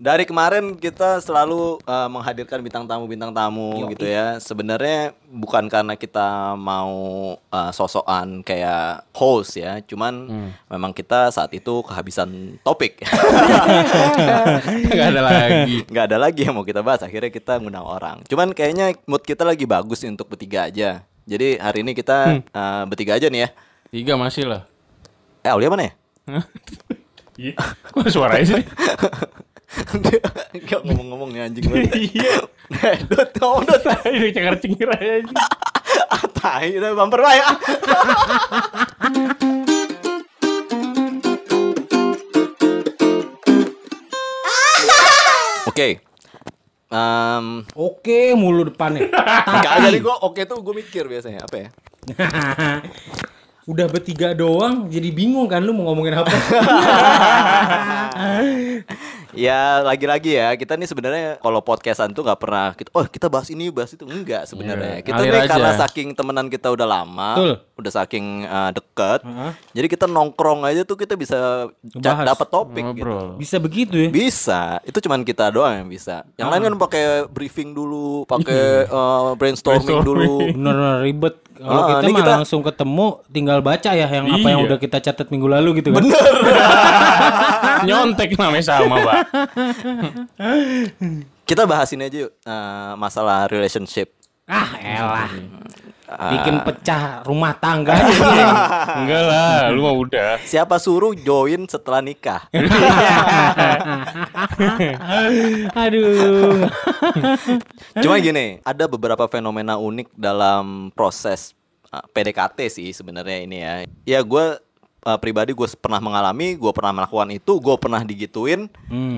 Dari kemarin kita selalu uh, menghadirkan bintang tamu bintang tamu gitu ya. Sebenarnya bukan karena kita mau uh, sosokan kayak host ya, cuman memang kita saat itu kehabisan topik. Gak ada lagi. nggak ada lagi yang mau kita bahas. Akhirnya kita ngundang orang. Cuman kayaknya mood kita lagi bagus nih untuk bertiga aja. Jadi hari ini kita uh, bertiga aja nih ya. Tiga masih lah. Eh, Aulia mana ya? Iya. Kok suaranya sih? Gak ngomong-ngomong nih anjing banget. Iya. Dot, ngomong dot. Ini cengar cengir aja. Ah, Tai, udah bumper lah ya. Oke. Em, Oke, mulu depannya. Enggak jadi gue oke tuh gue mikir biasanya apa ya? Udah bertiga doang, jadi bingung kan lu mau ngomongin apa? Ya lagi-lagi ya kita nih sebenarnya kalau podcastan tuh nggak pernah kita oh kita bahas ini bahas itu enggak sebenarnya kita ngalir nih aja. karena saking temenan kita udah lama Betul. udah saking uh, deket jadi kita nongkrong aja tuh kita bisa dapat topik gitu. Ngobrol. Bisa begitu ya? bisa itu cuman kita doang yang bisa yang lain kan pakai briefing dulu pakai uh, brainstorming, dulu Bener-bener ribet. Kalau Ah, kita mah kita- langsung ketemu, tinggal baca ya yang apa yang Iya. udah kita catat minggu lalu gitu kan. Nyontek namanya sama, Pak. kita bahas ini aja yuk uh, masalah relationship Ah, elah. Ah. Bikin pecah rumah tangga. Enggak lah, lu mah udah. siapa suruh join setelah nikah Aduh. Cuma gini, ada beberapa fenomena unik dalam proses uh, PDKT sih sebenarnya ini ya. Ya gue uh, pribadi gue pernah mengalami, gue pernah melakukan itu, gue pernah digituin.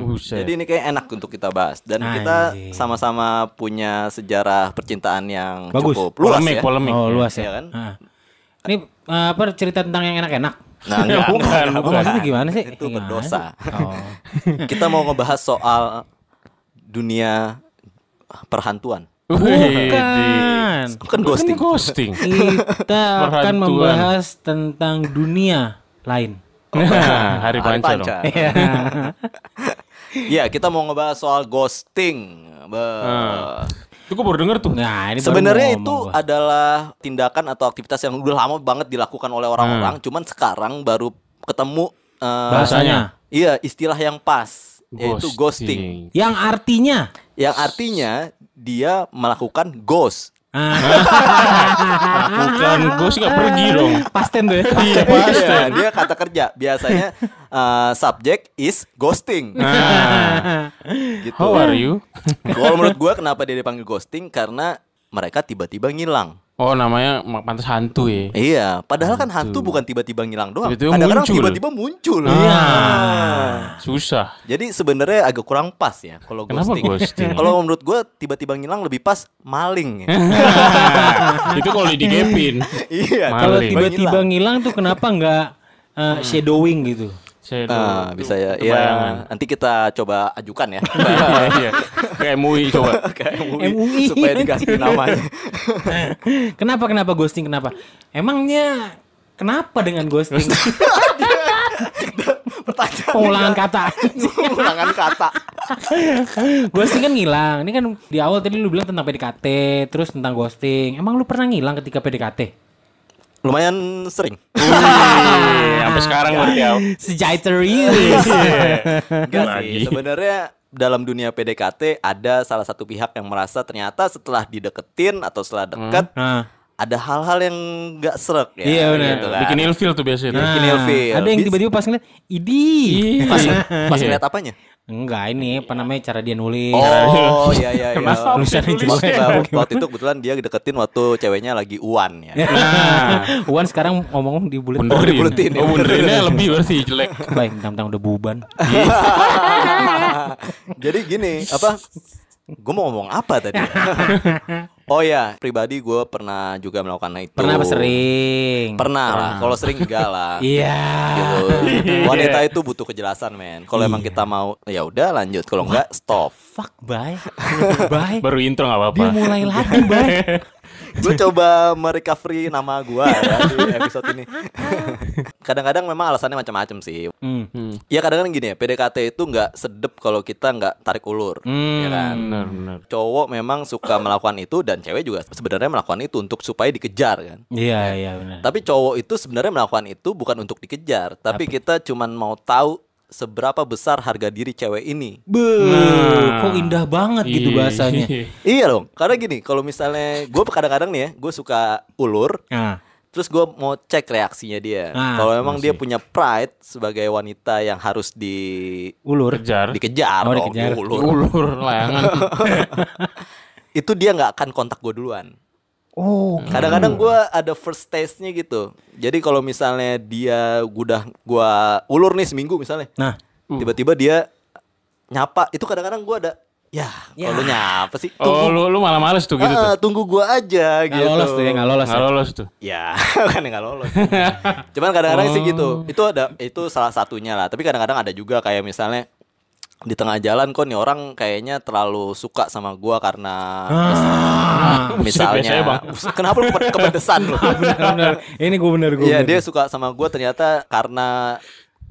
Buset. Jadi ini kayak enak untuk kita bahas dan kita Anjing. sama-sama punya sejarah percintaan yang Bagus. cukup luas polemik, ya. polemik. Oh, luas ya. Iya kan? Ah. Ini uh, apa cerita tentang yang enak-enak? Nah, enggak, Bukan, enggak, bukan. Oh, maksudnya gimana sih? Itu Gimana berdosa. Oh. kita mau ngebahas soal dunia perhantuan. Bukan. Kan ghosting. ghosting. Kita akan membahas tentang dunia lain. Nah, hari Hari panca dong. Iya, kita mau ngebahas soal ghosting. Be- Nah. Itu gue baru denger tuh. Nah, ini baru Sebenarnya itu gua. adalah tindakan atau aktivitas yang udah lama banget dilakukan oleh orang-orang, Hmm. cuman sekarang baru ketemu eh, bahasanya. Iya, istilah yang pas yaitu ghosting. Yang artinya Yang artinya dia melakukan ghost. ah, Bukan, gue sih gak pergi dong. pasten tuh ya. Iya, pasti. Iya, dia kata kerja. Biasanya eh, subject is ghosting. Nah, gitu. how are you? Kalau menurut gua kenapa dia dipanggil ghosting karena mereka tiba-tiba ngilang. Oh, namanya ma- pantas hantu ya. Iya, padahal kan hantu bukan tiba-tiba ngilang doang. Tiba-tiba Kadang-kadang muncul. tiba-tiba muncul. Iya. Susah. Jadi sebenarnya agak kurang pas ya kalau Kenapa ghosting. ghosting? Kalau menurut gua tiba-tiba ngilang lebih pas maling. ya. itu kalau digepin. iya, Kalau tiba-tiba ngilang tuh kenapa nggak uh, shadowing gitu? Saya Ah, bisa ya. Itu Ya, bayangan. nanti kita coba ajukan ya. Iya, iya. Kayak MUI coba. Kayak MUI, MUI. supaya diganti namanya. kenapa kenapa ghosting kenapa? Emangnya kenapa dengan ghosting? Pertanyaan Pengulangan kata. pengulangan kata. ghosting kan ngilang. Ini kan di awal tadi lu bilang tentang PDKT, terus tentang ghosting. Emang lu pernah ngilang ketika PDKT? Lumayan sering. Wih, Sampai sekarang berarti ya. Sejaiterius. Enggak Lagi. sih. Sebenarnya dalam dunia PDKT ada salah satu pihak yang merasa ternyata setelah dideketin atau setelah dekat Nah, ada hal-hal yang nggak serak ya. Iya, benar. gitu kan. Bikin ilfil tuh biasanya. Nah. Bikin ilfil. Ada yang tiba-tiba pas ngeliat, idi. Pas, pas Iya. ngeliat apanya? Enggak, ini apa namanya cara dia nulis. Oh iya iya iya. Kenapa Tulisannya tulis? jelek. Waktu, waktu itu kebetulan dia deketin waktu ceweknya lagi uan ya. Nah, Wan sekarang ngomong di bulet. benerin. dibuletin, ya, Oh, bunerinnya lebih berarti jelek. Baik, tentang udah buban. Jadi gini, apa? Gue mau ngomong apa tadi? oh ya, pribadi gue pernah juga melakukan itu. Pernah apa sering? Pernah lah. Kalau sering enggak lah. Iya. gitu. Wanita itu butuh kejelasan, men. Kalau emang kita mau, ya udah lanjut. Kalau enggak, stop. Fuck, bye. bye. Baru intro gak apa-apa. Dia mulai lagi, bye. Gue coba merecovery nama gue ya di episode ini. Kadang-kadang memang alasannya macam-macam sih. Hmm. Ya kadang-kadang gini ya, PDKT itu nggak sedep kalau kita nggak tarik ulur, ya kan? Benar, benar. Cowok memang suka melakukan itu dan cewek juga sebenarnya melakukan itu untuk supaya dikejar kan. Iya, iya benar. Tapi cowok itu sebenarnya melakukan itu bukan untuk dikejar, tapi kita cuman mau tahu seberapa besar harga diri cewek ini. Be, kok indah banget gitu Iya, bahasanya. iya. Iya dong, karena gini, kalau misalnya gue kadang-kadang nih ya, gue suka ulur, Nah, terus gue mau cek reaksinya dia. Ah, kalau memang dia punya pride sebagai wanita yang harus di ulur. Kejar. dikejar, Oh, dikejar. diulur. Ulur layangan. itu dia nggak akan kontak gue duluan. Oh, Kadang-kadang gue ada first taste-nya gitu. Jadi kalau misalnya dia udah gua ulur nih seminggu misalnya, nah, tiba-tiba dia nyapa, itu kadang-kadang gue ada, ya, Ya. kalau nyapa sih, Oh, tunggu, lu lu malah males tuh gitu Ah, tuh. tunggu gua aja nggak gitu. lolos tuh ya, nggak lolos. Ya. lolos tuh. Ya, kan nggak lolos. Cuman kadang-kadang sih gitu. Oh. Itu ada itu salah satunya lah. Tapi kadang-kadang ada juga kayak misalnya di tengah jalan kok nih orang kayaknya terlalu suka sama gua karena Ah, misalnya Bang. kenapa lu ke- kepedesan lu? benar. Ini gue bener gue. Iya, dia suka sama gua ternyata karena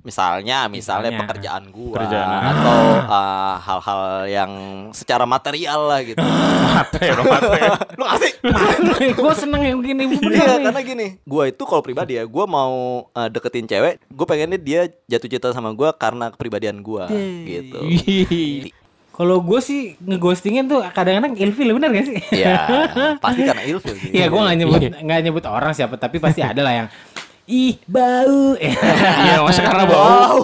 misalnya misalnya Misalnya. pekerjaan gua Pekerjaan. atau uh, hal-hal yang secara material lah gitu. Mata ya. lu ngasih gue seneng yang bener Iya nih. karena gini Gue itu kalau pribadi ya Gue mau uh, deketin cewek Gue pengennya dia jatuh cinta sama gue Karena kepribadian gue Gitu Kalau gue sih ngeghostingin tuh kadang-kadang ilfil bener gak sih? Ya pasti karena ilfil Iya, gue nggak nyebut nggak nyebut orang siapa, tapi pasti ada lah yang ih bau. Iya, masa karena bau.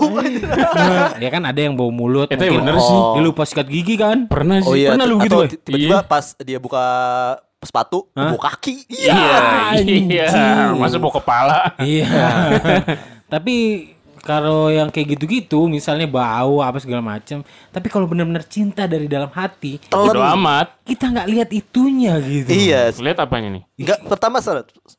ya kan ada yang bau mulut. Itu mungkin. bener sih. Dia lupa sikat gigi kan? Pernah sih. Oh iya Pernah lu gitu, Tiba-tiba Iya. pas dia buka sepatu Bau kaki Iya, iya. anjing. Masa bau kepala. Iya. tapi kalau yang kayak gitu-gitu, misalnya bau apa segala macam, tapi kalau benar-benar cinta dari dalam hati, Bodo amat. kita nggak lihat itunya gitu. Iya Lihat apanya nih? Enggak pertama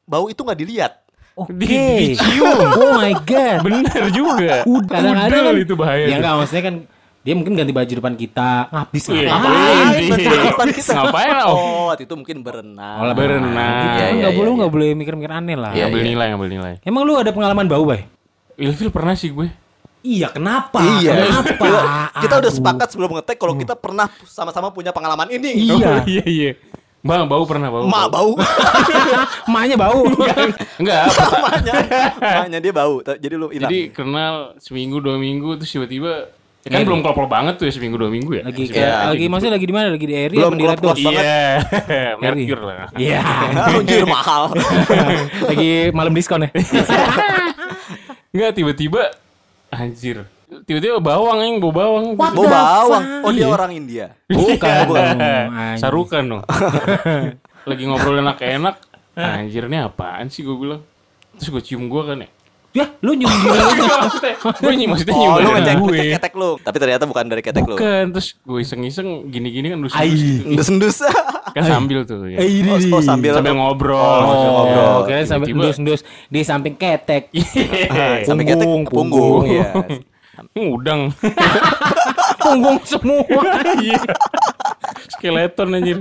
Bau itu nggak dilihat Oke. Di- dicium. Oh my god. Bener juga. Kadang-kadang Udel kan- itu bahaya. Ya enggak maksudnya kan dia mungkin ganti baju depan kita, ngabis Iya, ngapain? ngapain? Ngapain depan kita? Ngapain? Oh waktu itu mungkin berenang Oh, Berenang. Gitu Iya, nggak iya, boleh iya. nggak boleh mikir-mikir aneh lah. Iya, Ngambil iya. nilai, ngambil nilai. Emang lu ada pengalaman bau, Bay? Ilfil pernah sih gue. Iya, kenapa? Iya Kenapa? Kita, kita udah sepakat sebelum ngetek Kalau kita pernah sama-sama punya pengalaman ini Iya. Oh, iya, iya. Bang, bau pernah bau. Mak bau Emaknya bau. Enggak. Maknya Maknya dia bau Jadi lu hilang Jadi kenal seminggu dua minggu terus tiba-tiba ya kan belum klop banget tuh ya seminggu dua minggu ya. lagi kayak Iya, lagi maksudnya lagi di mana? Lagi di Eri Belum di Red. Iya, Mercure lah. Iya. Anjir mahal lagi malam diskon ya. Enggak tiba-tiba anjir. Tiba-tiba bawang yang bau bawang. What? Bau bawang? Oh dia orang India Bukan. Sarukan dong. Lagi ngobrol enak-enak. Anjir ini apaan sih gue bilang. Terus gue cium gue kan ya. Ya, lu nyium maksudnya gue nyium maksudnya nyium Oh lu ngecek gue. ketek lu Tapi ternyata bukan dari ketek lu Bukan, terus gue iseng-iseng gini-gini kan dus Ai. gitu. Kan sambil tuh ya. Oh, oh, sambil Sambil ngobrol. Oh, sambil ngobrol. Oh, kira Tiba-tiba- endus-endus di samping ketek. Sampai ketek Punggung, ke punggung punggung. Iya Udang. Punggung semua. Iya. Skeleton anjir.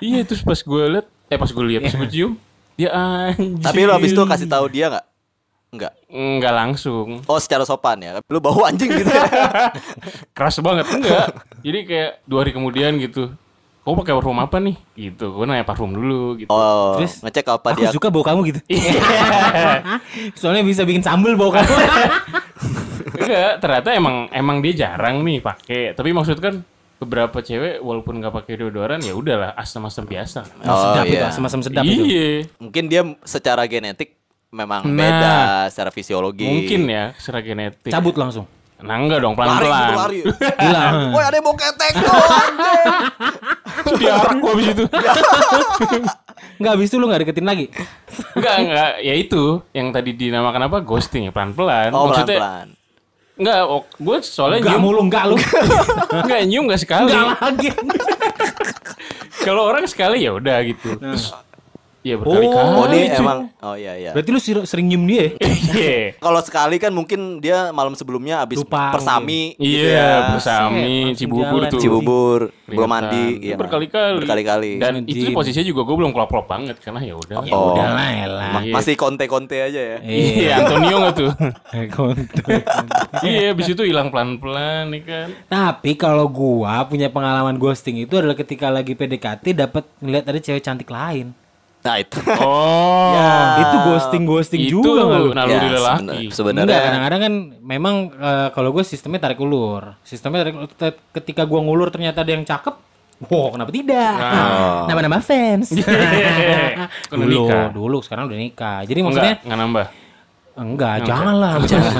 iya terus pas gue liat, eh pas gue liat, pas gue cium, ya anjir. Tapi lu abis itu kasih tahu dia nggak? Enggak. Enggak langsung. Oh secara sopan ya. Lu bau anjing gitu. ya. Keras banget enggak. Jadi kayak dua hari kemudian gitu. Kau pakai parfum apa nih? Gitu. Gue nanya parfum dulu gitu. Oh, Terus, ngecek apa Aku dia. suka bau kamu gitu. Iya. Soalnya bisa bikin sambel bau kamu. Enggak, ternyata emang emang dia jarang nih pakai. Tapi maksud kan beberapa cewek walaupun nggak pakai deodoran ya udahlah asam-asam biasa. Oh, sedap itu, iya. asam-asam sedap itu. iya. Mungkin dia secara genetik memang Nah. beda secara fisiologi. Mungkin ya secara genetik. Cabut langsung. Nah enggak dong Lari gitu pelan-pelan. lari. Hilang. Woi ada yang mau ketek tuh anjing. Diarak gua abis itu. Enggak habis itu lu enggak deketin lagi. Enggak, enggak. Ya itu yang tadi dinamakan apa? Ghosting ya, pelan-pelan. Oh Maksudnya pelan-pelan. Enggak, oh, gue soalnya Enggak nyium mulu enggak lu. enggak nyium enggak sekali. Enggak lagi. Kalau orang sekali ya udah gitu. Nah. Terus Iya berkali-kali. Oh, dia cuy. emang oh iya iya. Berarti lu sering nyium dia ya? Iya. Kalau sekali kan mungkin dia malam sebelumnya habis Lupa persami gitu Iya, ya. bersami, Langsung Cibubur tuh. Cibubur, belum mandi, iya. berkali-kali. Berkali-kali. Dan itu posisinya juga gue belum klop-klop banget karena ya udah. Ya Oh. udah lah elah. Ma- masih konte-konte aja ya. Iya, Antonio nggak tuh? Konten. iya, habis itu hilang pelan-pelan nih kan. Tapi kalau gua punya pengalaman ghosting itu adalah ketika lagi PDKT dapat ngeliat ada cewek cantik lain. Nah, itu. Oh. itu ghosting ghosting itu juga nggak lu? naluri Ya, lelaki. Enggak, Sebenarnya kadang-kadang kan memang eh, kalau gue sistemnya tarik ulur. Sistemnya tarik ulur. Ketika gua ngulur ternyata ada yang cakep. Wow, kenapa tidak? Nah. Nama-nama fans. Dulu, dulu sekarang udah nikah. Jadi maksudnya Enggak, enggak nambah. Enggak, janganlah. Jangan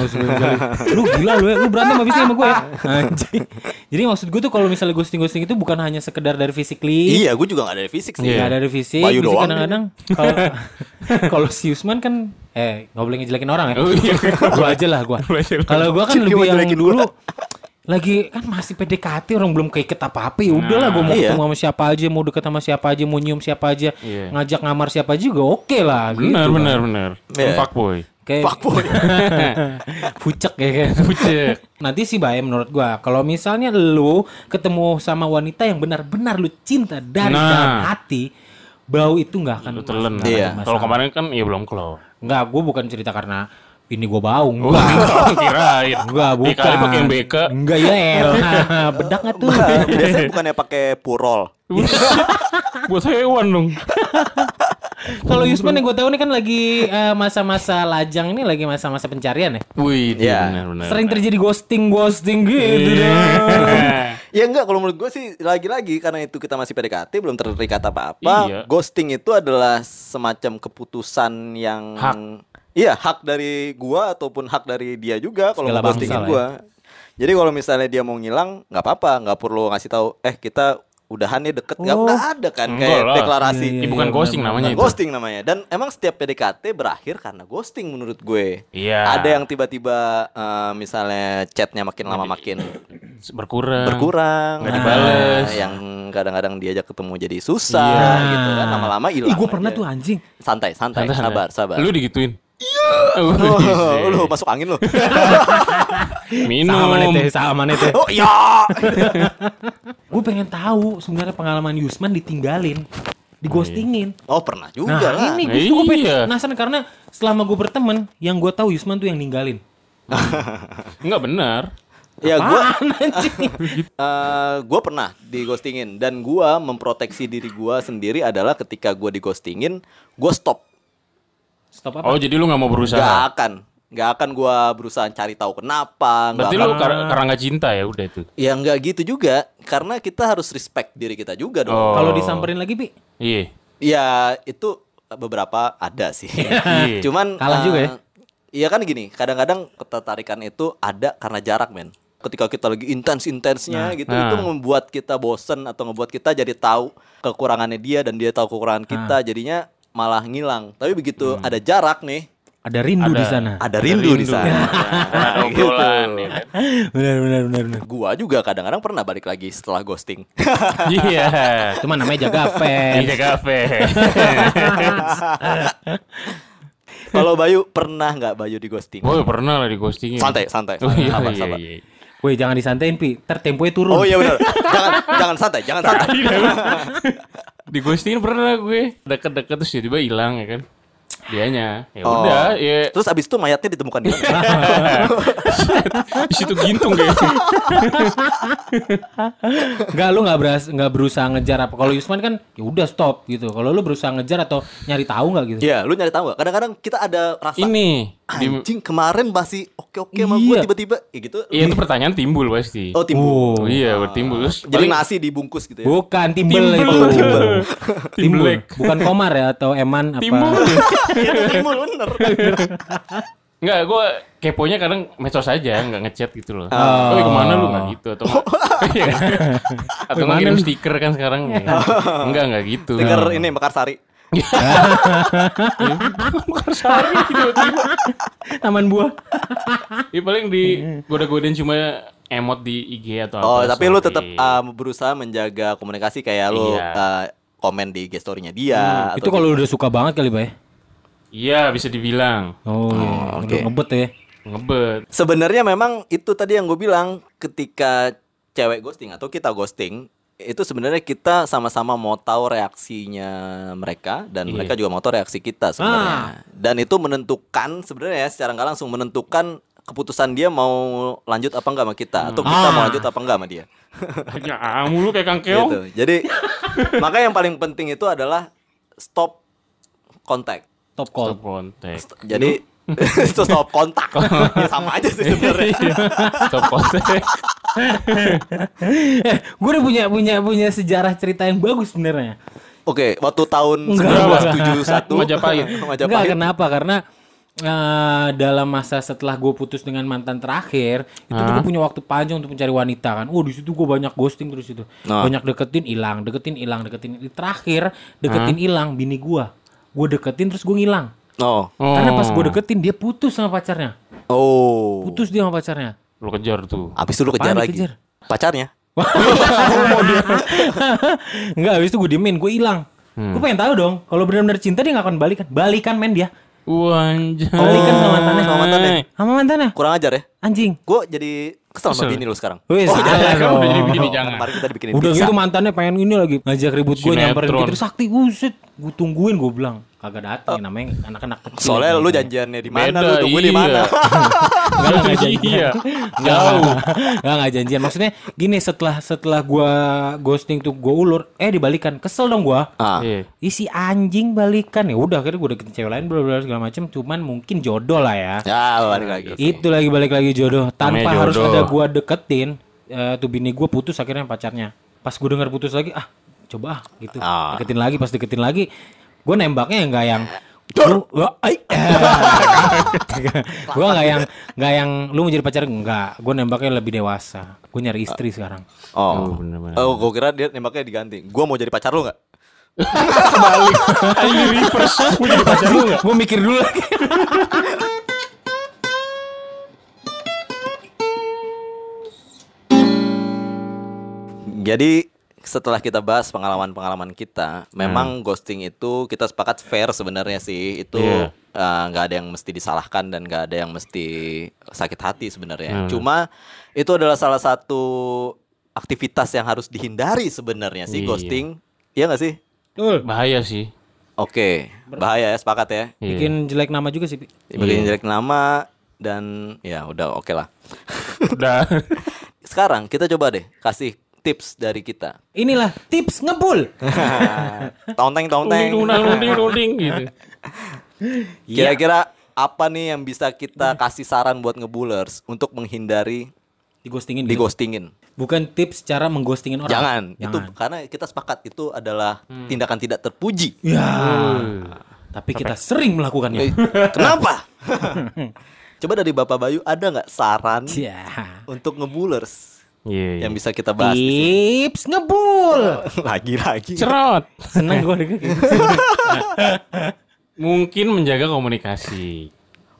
lu gila lu ya. Lu berantem habisnya sama gue ya. Anjing. Jadi maksud gue tuh kalau misalnya ghosting-ghosting itu bukan hanya sekedar dari physically. Iya, gue juga gak dari fisik sih. Iya. Dari fisik. Bayu Fisik doang kadang-kadang kalau kalau si Usman kan eh nggak boleh ngejelekin orang ya. Oh, iya. gua aja lah lah. Kalau gua kan lebih yang dulu lagi kan masih PDKT orang belum keiket apa-apa ya udahlah gua mau Iya. ketemu sama siapa aja mau deket sama siapa aja mau nyium siapa aja Iya. ngajak ngamar siapa aja juga oke lah gitu Benar, benar, benar. Iya. Fuckboy. Kayak Fuckboy. pucek ya kan Bucek. nanti sih Bay menurut gua kalau misalnya lu ketemu sama wanita yang benar-benar lu cinta dari Nah. dalam hati bau itu nggak akan Lu telan. Iya. Kalau kemarin kan ya belum keluar. Nggak, gue bukan cerita karena ini gue bau. Oh, Enggak. kirain. Enggak, bukan. Dikali pakai BK. Enggak, ya el. Bedak nggak tuh? Biasanya bukannya pakai purol. Buat hewan dong. Kalau Yusman yang gue tahu ini kan lagi eh, masa-masa lajang ini lagi masa-masa pencarian ya. Wih, Iya. benar, benar. Sering terjadi ghosting, ghosting gitu Iya. dah. Ya enggak, kalau menurut gue sih lagi-lagi karena itu kita masih PDKT belum terikat apa-apa. Iya. Ghosting itu adalah semacam keputusan yang Hak. Iya, hak dari gua ataupun hak dari dia juga kalau ghostingin lah gua. Jadi kalau misalnya dia mau ngilang, nggak apa-apa, nggak perlu ngasih tahu eh kita udahan nih deket nggak Oh. nggak ada kan Enggak kayak lah. deklarasi. Iya, Ini bukan iya, ghosting namanya Nah, itu. ghosting namanya dan emang setiap PDKT berakhir karena ghosting menurut gue. Iya. Ada yang tiba-tiba eh, misalnya chatnya makin lama makin berkurang. berkurang, Nggak Nah, dibales. yang kadang-kadang diajak ketemu jadi susah Iya. gitu kan lama-lama hilang. Gue pernah aja. tuh anjing. santai, santai, Santai, sabar, sabar. Lu digituin? Iya. Oh, lu masuk angin lu. Minum. Sama nete, sama nete. oh iya. gue pengen tahu sebenarnya pengalaman Yusman ditinggalin, dighostingin. Oh pernah juga Nah lah. ini justru gue pengen Iya. penasaran karena selama gue berteman, yang gue tahu Yusman tuh yang ninggalin. Enggak benar. Ya anjing? eh, gua pernah di ghostingin dan gua memproteksi diri gua sendiri adalah ketika gua di ghostingin, gua stop. Stop apa? Oh, jadi lu nggak mau Gak berusaha. akan, gak akan gua berusaha cari tahu kenapa. nggak Berarti akan- lu kar- karena nggak cinta ya udah itu. Ya nggak gitu juga, karena kita harus respect diri kita juga dong. Oh. Kalau disamperin lagi, Pi? Iya. Ya itu beberapa ada sih. Iya. Cuman Kalah juga ya? Iya kan gini, kadang-kadang ketertarikan itu ada karena jarak men. Ketika kita lagi intens-intensnya gitu, Nah. itu membuat kita bosen atau ngebuat kita jadi tahu kekurangannya dia dan dia tahu kekurangan kita, jadinya malah ngilang. Tapi begitu ada jarak nih, Ada rindu Ada. di sana. ada rindu, di sana. Nah, Gitu. obrolan ya kan. Benar, benar, benar, benar. Gua juga kadang-kadang pernah balik lagi setelah ghosting. Iya. Itu mah namanya jaga fans. Iya kafe. Kalau Bayu pernah nggak Bayu di ghosting? Oh pernah lah di ghostingin. Santai, santai, Oh iya sabar, iya sabar. iya. Woi, jangan disantain, Pi. Ntar temponya turun. Oh iya benar. jangan jangan santai, jangan santai. di ghostingin pernah gue deket-deket terus tiba-tiba hilang ya kan. Dianya. Ya Oh. udah ya Terus abis itu mayatnya ditemukan di mana? di situ gintung kayaknya. Enggak, lu enggak beras enggak berusaha ngejar apa. Kalau Yusman kan ya udah stop gitu. Kalau lu berusaha ngejar atau nyari tahu enggak gitu? Iya, lu nyari tahu gak? Kadang-kadang kita ada rasa Ini di, anjing kemarin masih oke-oke sama gue Iya. tiba-tiba ya gitu. Iya itu pertanyaan timbul pasti. Oh, timbul. Oh, iya bertimbul terus Jadi paling nasi dibungkus gitu ya. Bukan timbel timbul. itu. Timbul. Timbul. Bukan komar ya atau eman apa? Timbul. Iya, timbul bener. Enggak, gue keponya kadang medsos aja, enggak ngechat gitu loh. Oh. Oh, ke mana lu enggak gitu atau enggak? Iya. atau kirim lu? stiker kan sekarang ya. Enggak, enggak gitu. Stiker ini Mekarsari. Sari tiba-tiba. Taman buah. Ya paling di goda-godain cuma emot di IG atau apa. Oh, tapi lu story. tetap uh, berusaha menjaga komunikasi kayak lu Iya. uh, komen di IG story-nya dia Itu kalau udah suka banget kali, Bay. Iya bisa dibilang Oh, oke. udah ngebet ya. ngebet. Sebenarnya memang itu tadi yang gue bilang ketika cewek ghosting atau kita ghosting itu sebenarnya kita sama-sama mau tahu reaksinya mereka dan Iya. mereka juga mau tahu reaksi kita sebenarnya. Dan itu menentukan sebenarnya ya secara nggak langsung menentukan keputusan dia mau lanjut apa enggak sama kita atau kita mau Ah. lanjut apa enggak sama dia. Ya mulu kayak Kang Keong. gitu. Jadi makanya yang paling penting itu adalah stop kontak. Top call. Stop kontak. Jadi itu stop kontak. ya sama aja sih sebenarnya. Stop kontak. eh, gue udah punya punya punya sejarah cerita yang bagus sebenarnya. Oke, waktu tahun Enggak. 1971 Majapahit. Majapahit. Enggak kenapa? Karena eh, dalam masa setelah gue putus dengan mantan terakhir itu gue punya waktu panjang untuk mencari wanita kan. Oh di situ gue banyak ghosting terus itu. Nah. Banyak deketin hilang, deketin hilang, deketin terakhir deketin hilang bini gue. Gue deketin terus gue ngilang. Oh. Karena pas gue Oh. deketin dia putus sama pacarnya. Oh. Putus dia sama pacarnya. Lu kejar tuh. Habis itu lu kejar Apaan lagi. dikejar? Pacarnya. Enggak, habis itu gue diemin, gue hilang. Gue pengen tahu dong, kalau benar-benar cinta dia gak akan balikan. Balikan men dia. Wanjay. Balikan sama mantannya. Sama mantannya. Sama mantannya. Kurang ajar ya. Anjing. Gue jadi kesel sama bini lu sekarang. Wih, Oh, jangan. dong. Udah jadi begini jangan. Kemarin kita dibikinin Udah pizza. gitu mantannya pengen ini lagi ngajak ribut gue nyamperin. Fitri sakti uset gue tungguin gue bilang kagak datang namanya anak-anak kecil Soalnya lu Gitu. janjiannya di mana lu tunggu di iya. mana. Enggak lah nggak janjian Iya. Enggak Enggak enggak janjian Maksudnya gini setelah setelah gua ghosting tuh gua ulur Eh dibalikan Kesel dong gua Ah. Iya. Isi anjing balikan ya udah akhirnya gue deketin cewek lain bla bla segala macam cuman mungkin jodoh lah ya Ya, balik lagi. itu lagi balik lagi jodoh tanpa Namanya harus jodoh. ada gua deketin eh, tuh bini gua putus akhirnya pacarnya pas gua dengar putus lagi ah coba ah gitu Ah. deketin lagi pas deketin lagi gua nembaknya enggak yang lu wah, ai. gua nggak yang nggak yang lu mau jadi pacar enggak gua nembaknya lebih dewasa gua nyari istri sekarang Oh. Oh, bener-bener. Oh, gue kira dia nembaknya diganti. Gua mau jadi pacar lu nggak? Ini reverse. Mau jadi pacar lu nggak? gua mikir dulu lagi Jadi setelah kita bahas pengalaman-pengalaman kita, memang ghosting itu kita sepakat fair sebenarnya sih. Itu Iya. eh, nggak ada yang mesti disalahkan dan nggak ada yang mesti sakit hati sebenarnya. Cuma itu adalah salah satu aktivitas yang harus dihindari sebenarnya sih Iya. ghosting. Iya nggak sih? Betul. Bahaya sih. Oke, bahaya ya sepakat ya. Iya. bikin jelek nama juga sih Pi. Bikin jelek nama dan ya udah oke lah. Udah. Sekarang kita coba deh kasih tips dari kita. inilah tips ngebul Tonteng tonteng. udang, uding, uding gitu. Kira-kira apa nih yang bisa kita kasih saran buat ngebulers untuk menghindari digostingin di gitu. ghostingin? bukan tips cara mengghostingin orang Jangan. Itu Jangan. Hmm. karena kita sepakat itu adalah tindakan tidak terpuji. Ya. Tapi kita sering melakukannya. Eh, Kenapa? Coba dari Bapak Bayu ada nggak saran Ya. untuk ngebulers Iya. yang bisa kita bahas di sini? Tips ngebul. Lagi-lagi. Cerot. Seneng gue denger gitu. Mungkin menjaga komunikasi.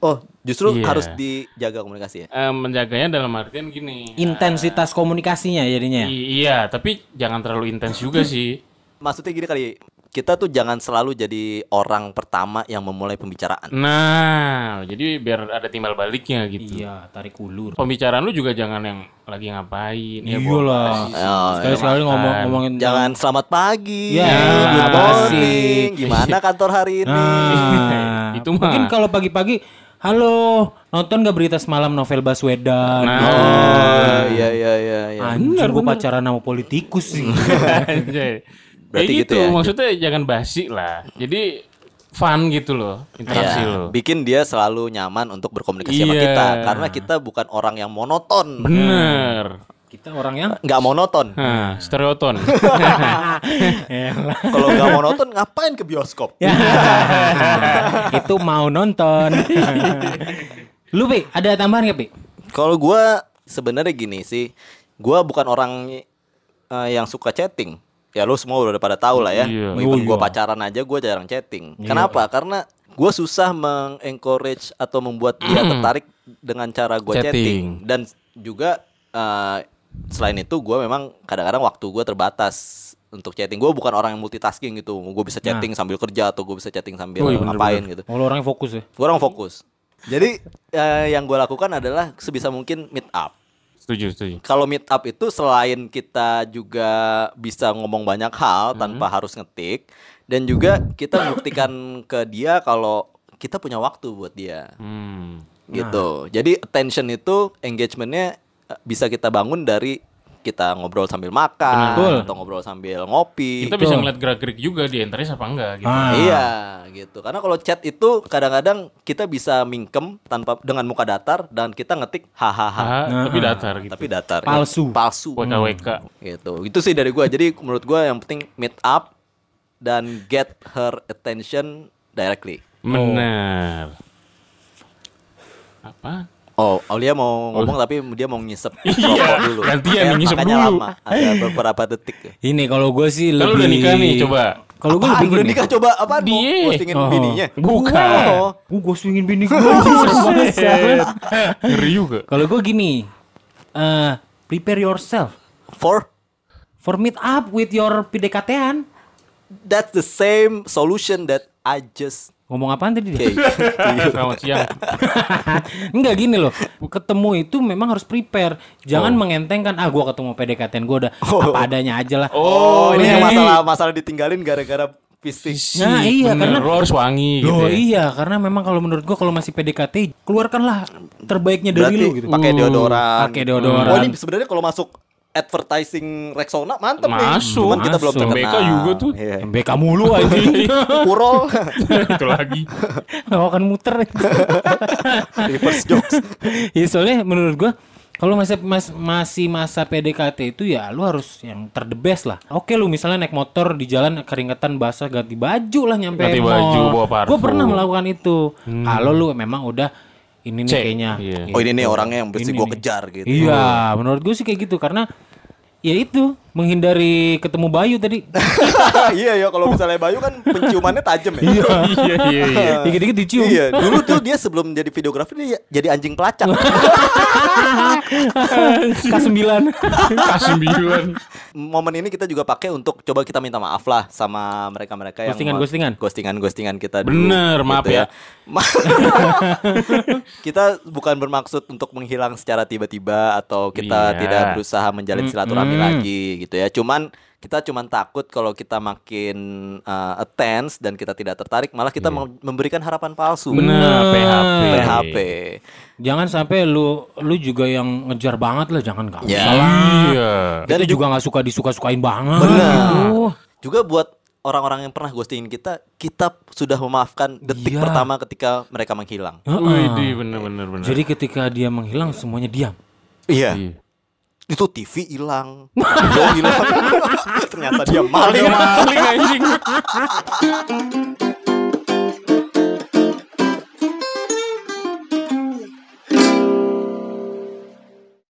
Oh, justru Iya. harus dijaga komunikasi ya. Eh, menjaganya dalam artian gini. Intensitas komunikasinya jadinya. Iya, tapi jangan terlalu intens juga sih. Maksudnya gini kali, kita tuh jangan selalu jadi orang pertama yang memulai pembicaraan. Nah, jadi biar ada timbal baliknya gitu. Iya, tarik ulur. Pembicaraan lu juga jangan yang lagi ngapain. ya, Iya bawa lah. kasih. Oh, Sekali-sekali ngomong ngomongin Jangan selamat pagi. Ya, good good morning. basi. Gimana kantor hari ini? Nah, Itu mah. Mungkin kalau pagi-pagi, halo, nonton gak berita semalam novel Baswedan? Nah. Oh, iya iya iya iya. Anjing, gue pacaran sama politikus sih. Berarti Kayak gitu gitu, ya? maksudnya jangan basi lah. Jadi fun gitu loh interaksi Ya, lo. bikin dia selalu nyaman untuk berkomunikasi sama Iya. kita karena kita bukan orang yang monoton. Bener. Kita orang yang Nggak monoton. Nah, stereoton. Kalau nggak monoton ngapain ke bioskop? Ya. itu mau nonton. Lu Pi, ada tambahan gak Pi? Kalau gua sebenarnya gini sih, gua bukan orang eh, yang suka chatting. Ya lu semua udah pada tahu lah ya. Even Oh, gua iya. pacaran aja gua jarang chatting. Kenapa? Karena gua susah mengencourage atau membuat dia tertarik dengan cara gua chatting. Chatting. Dan juga eh, selain itu gua memang kadang-kadang waktu gua terbatas. untuk chatting. Gue bukan orang yang multitasking gitu. Gue bisa chatting sambil kerja atau gue bisa chatting sambil Oh, iya, bener, ngapain gitu. Oh, lu orangnya fokus ya. Gue orang fokus. Jadi eh, yang gue lakukan adalah sebisa mungkin meet up. Setuju, setuju. Kalau meet up itu selain kita juga bisa ngomong banyak hal tanpa harus ngetik dan juga kita buktikan ke dia kalau kita punya waktu buat dia Hmm. gitu. Jadi attention itu engagementnya eh, bisa kita bangun dari kita ngobrol sambil makan Betul. atau ngobrol sambil ngopi. Kita bisa ngeliat gerak-gerik juga di interest apa enggak gitu. Ah. Iya gitu. Karena kalau chat itu kadang-kadang kita bisa mingkem tanpa dengan muka datar dan kita ngetik hahaha. Ah, tapi datar gitu. Tapi datar. Palsu. Palsu. WKWK. Gitu. Itu sih dari gua. Jadi menurut gua yang penting meet up dan get her attention directly. Benar. Apa? Oh, Aulia mau ngomong tapi dia mau ngisep Iya, rokok dulu. gantian nih, ngisep makanya dulu. lama. Ada beberapa detik. ya. Ini kalau gue sih lebih lu udah nikah nih, coba. Kalau gue lebih Udah nikah coba apaan? Mau Dia. postingin Oh. bininya? Bukan. Oh. Gue ghostingin bini gue. Ngeri juga. Kalau gue gini, eh prepare yourself For for meet up with your PDKT-an. that's the same solution that I just Ngomong apaan tadi dia? gave. Selamat siang. Enggak gini loh. Ketemu itu memang harus prepare. Jangan mengentengkan ah gua ketemu PDKT-an gua udah apa adanya aja lah. Oh, ini iya, yang iya. masalah masalah ditinggalin gara-gara fisik. Nah, iya, Bener, karena- lo harus wangi gitu Loh ya. iya, karena memang kalau menurut gua kalau masih PDKT, keluarkanlah terbaiknya dari Berarti lu gitu. pakai deodoran. Pakai deodoran. Oh, ini sebenarnya kalau masuk advertising Rexona mantep nih. Masuk, Cuman kita belum masuk. terkenal. MBK juga tuh. Iya. MBK mulu aja. Purol. itu lagi. Gak akan muter. Reverse jokes. ya soalnya menurut gua kalau masih mas, masih masa PDKT itu ya lu harus yang ter the best lah. Oke lu misalnya naik motor di jalan keringetan basah ganti baju lah nyampe Ganti mall. baju, bawa parfum. Gua pernah melakukan itu. Kalau lu memang udah ini nih kayaknya. iya. Oh, ini nih orangnya yang mesti gua nih. kejar gitu. Iya, menurut gue sih kayak gitu karena ya itu menghindari ketemu Bayu tadi. iya ya kalau misalnya Bayu kan penciumannya tajam ya. iya iya iya. Dikit-dikit dicium. Iya, dulu tuh dia sebelum jadi videografer dia jadi anjing pelacak. K9. K9. Momen ini kita juga pakai untuk coba kita minta maaf lah sama mereka-mereka yang Ghostingan, mau- ghostingan. ghostingan-ghostingan kita dulu. Bener, maaf ya. Ma- kita bukan bermaksud untuk menghilang secara tiba-tiba atau kita Iya. tidak berusaha menjalin silaturahmi lagi gitu ya. Cuman kita cuman takut kalau kita makin uh, attends dan kita tidak tertarik malah kita mem- memberikan harapan palsu. Bener, PHP. PHP. Jangan sampai lu lu juga yang ngejar banget lah, jangan gak Ya. usah lah. Iya. Dan itu juga nggak suka disuka-sukain banget. Benar. gitu. Juga buat orang-orang yang pernah ghostingin kita, kita sudah memaafkan detik Iya. pertama ketika mereka menghilang. Wih, bener bener bener. Jadi ketika dia menghilang semuanya diam. Iya. Iya. Itu TV hilang, hilang. Ternyata dia maling. Maling anjing.